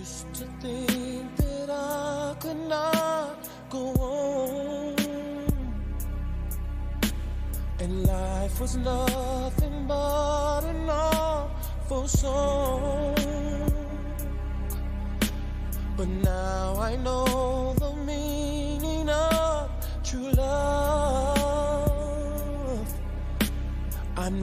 Used to think that I could not go on, and life was nothing but an awful song. But now I know the meaning of true love. I'm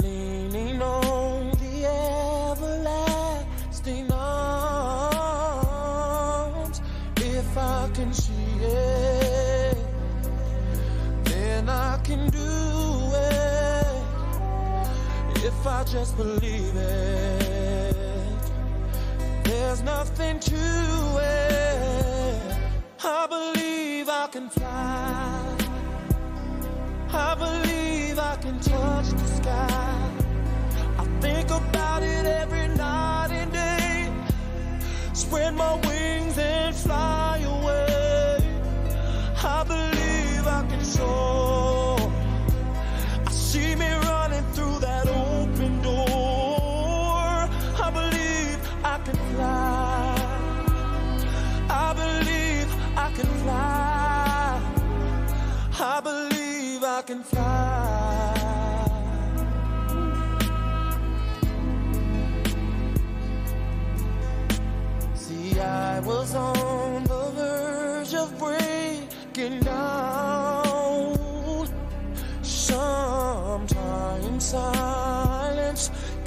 just believe it, there's nothing to it. I believe I can fly. I believe I can touch the sky. I think about it every night and day. Spread my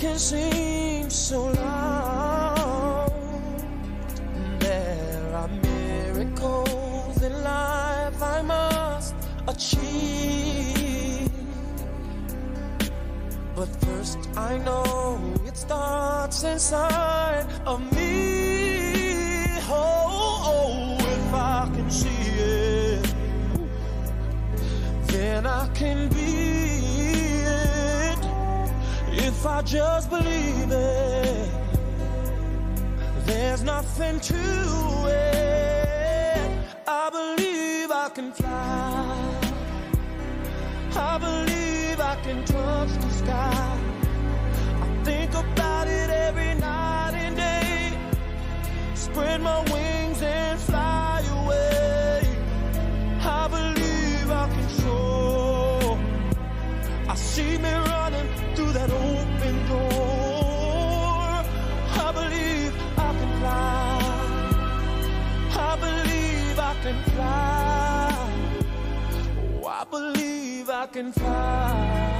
can seem so loud. There are miracles in life I must achieve. But first, I know it starts inside of me. Oh, I just believe it, there's nothing to it. I believe I can fly. I believe I can touch the sky. I think about it every night and day. Spread my wings and fly away. I believe I can soar. I see me I believe I can fly.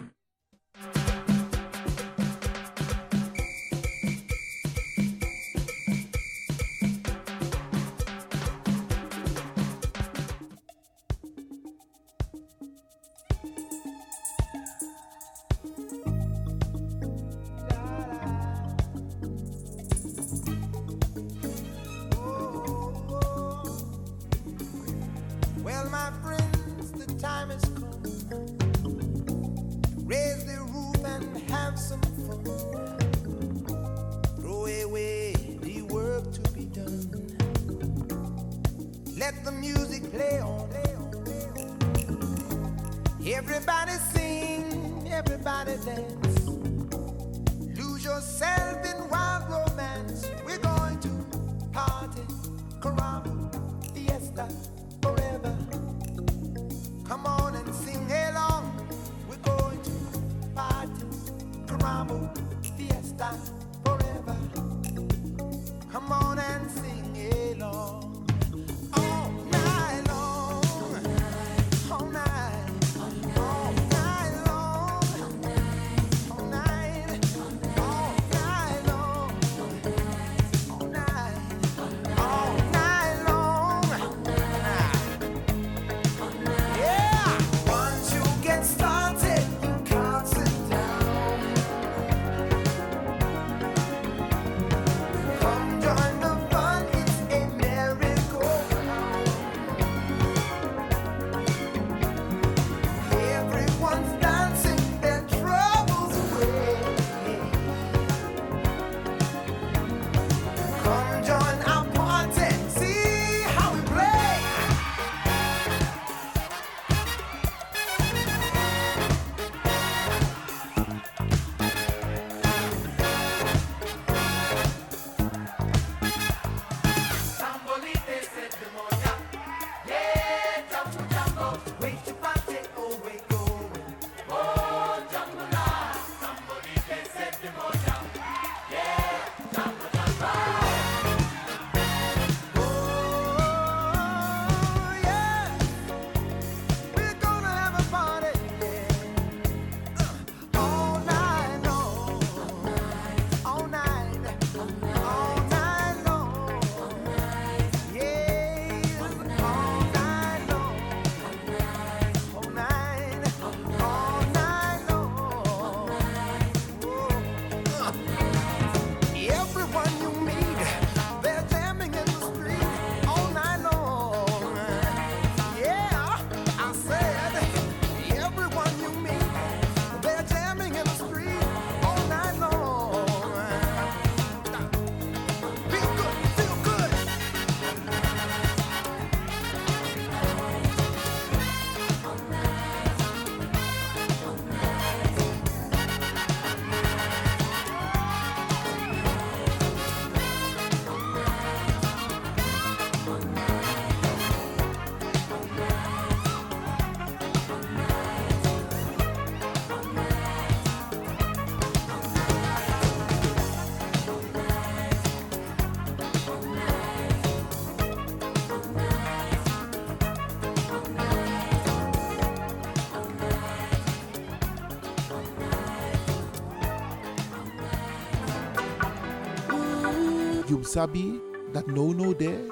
Sabi that no no there,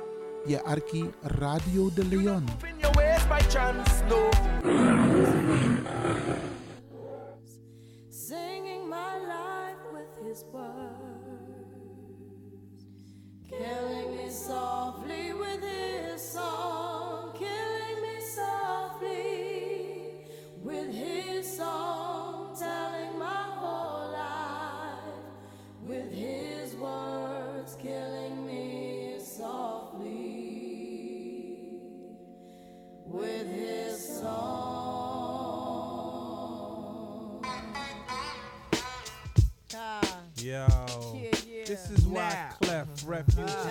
ye arki Radio de Leon. Singing my life with his words. refugees.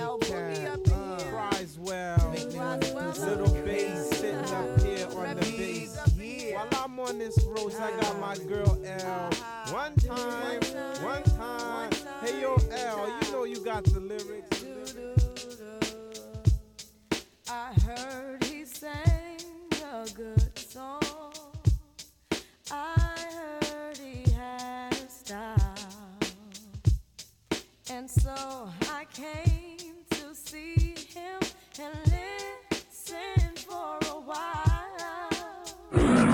Mm-hmm.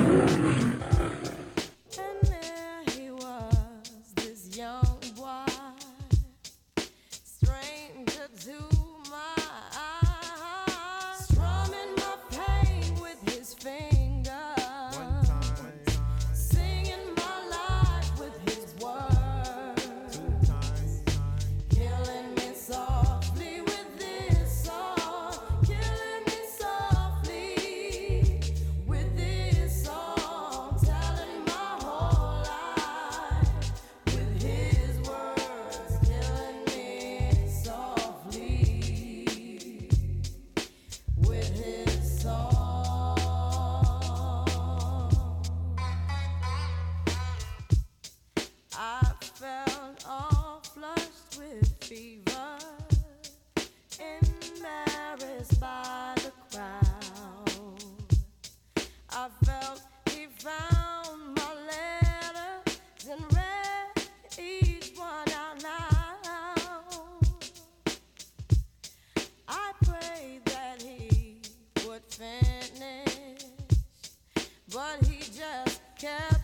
but he just kept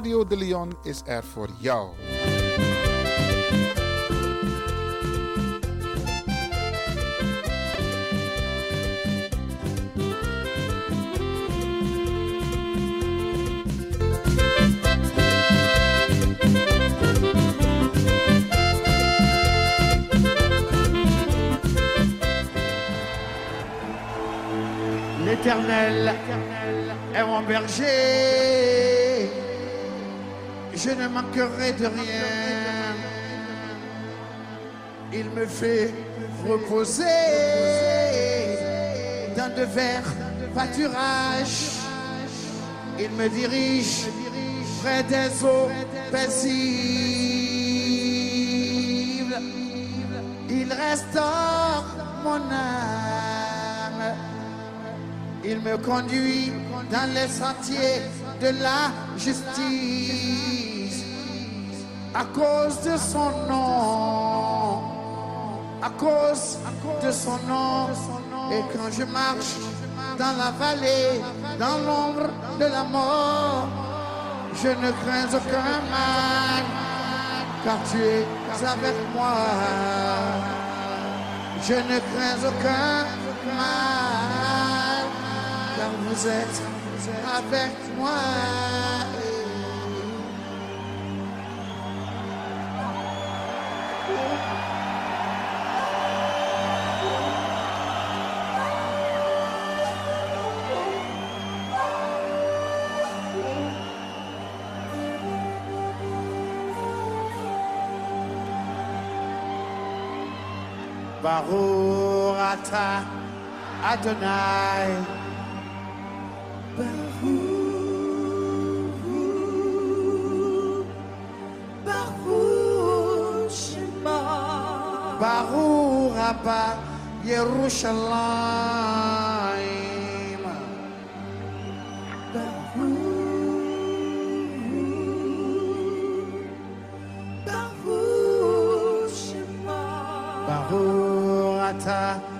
Radio de Leon is er voor jou. L'Éternel est mon berger. Je ne manquerai de rien. Il me fait reposer dans de verts pâturages. Il me dirige près des eaux paisibles. Il restaure mon âme. Il me conduit dans les sentiers de la justice à cause de son nom. À cause de son nom. Et quand je marche dans la vallée, dans l'ombre de la mort, je ne crains aucun mal, car tu es avec moi. Je ne crains aucun mal, car vous êtes avec moi. Baruch atah Adonai. Baruch Abba Yerushalayim. Baruch atah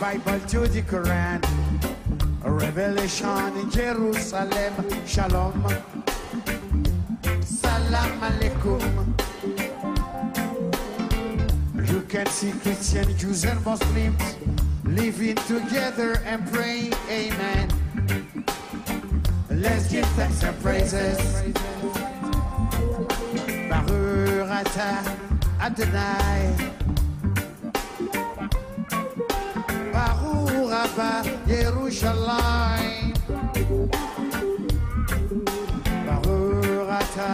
Bible to the Quran, revelation in Jerusalem. Shalom. Salam alaikum. You can see Christian, Jews, and Muslims living together and praying. Amen. Let's give thanks and praises. Baruch Adonai. Baruch Abba Yerushalayim. ata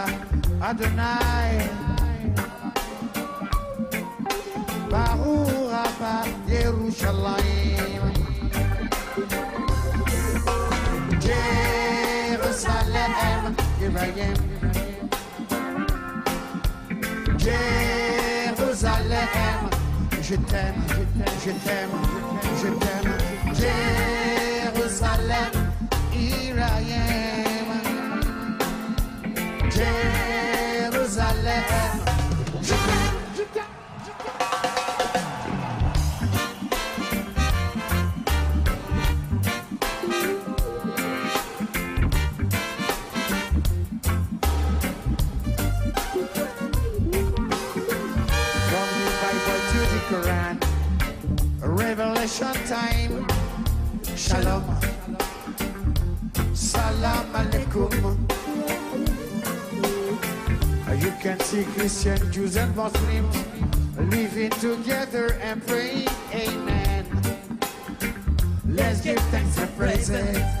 Adonai. Baruch Abba Yerushalayim Jerusalem. Here I am Jérusalem Je t'aime, je t'aime, je t'aime Jérusalem Here I am. Jérusalem Je t'aime, Salam uh, You can see Christian, Jews, and Muslims living together and praying, Amen. Let's give thanks and. Baruch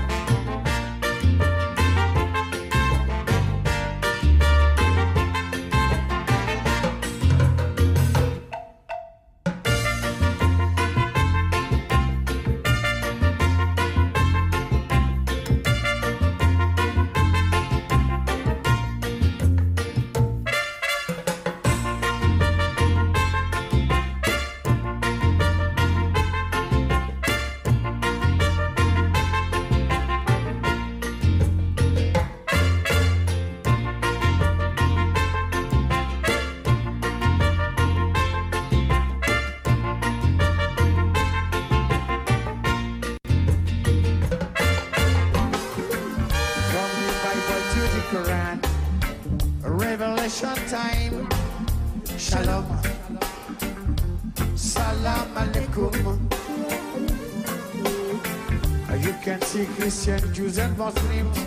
Christian, Jews, and Muslims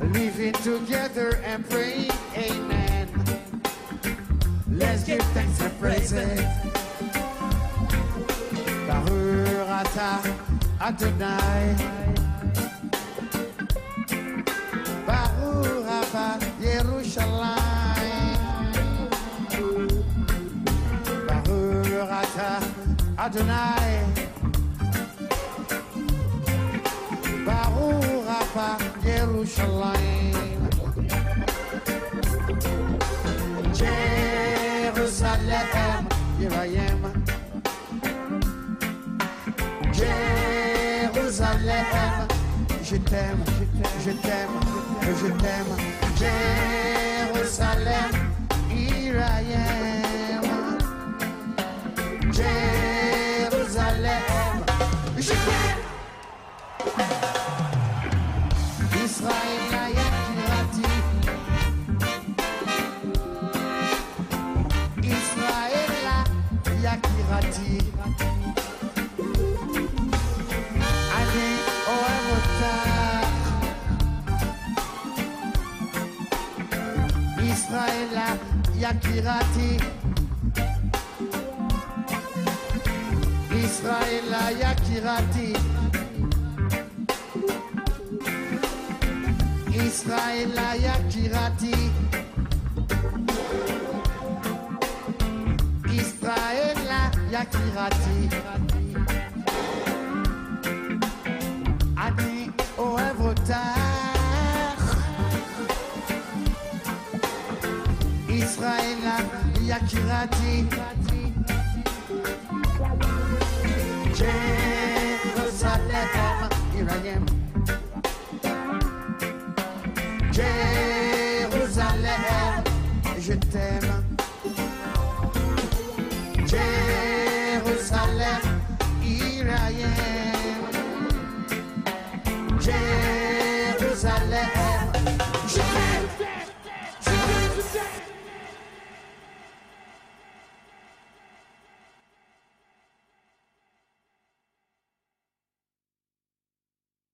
living together and praying, Amen. Let's give thanks and praises. Baruch Ata Adonai. Baruch Yerushalayim Baruch Ata Adonai Yerushalayim Jerusalem Here I am Jérusalem Je t'aime, je t'aime, je t'aime. Jérusalem Yakirati Israël Yakirati Israël Yakirati Israël Yakirati Ani Yakirati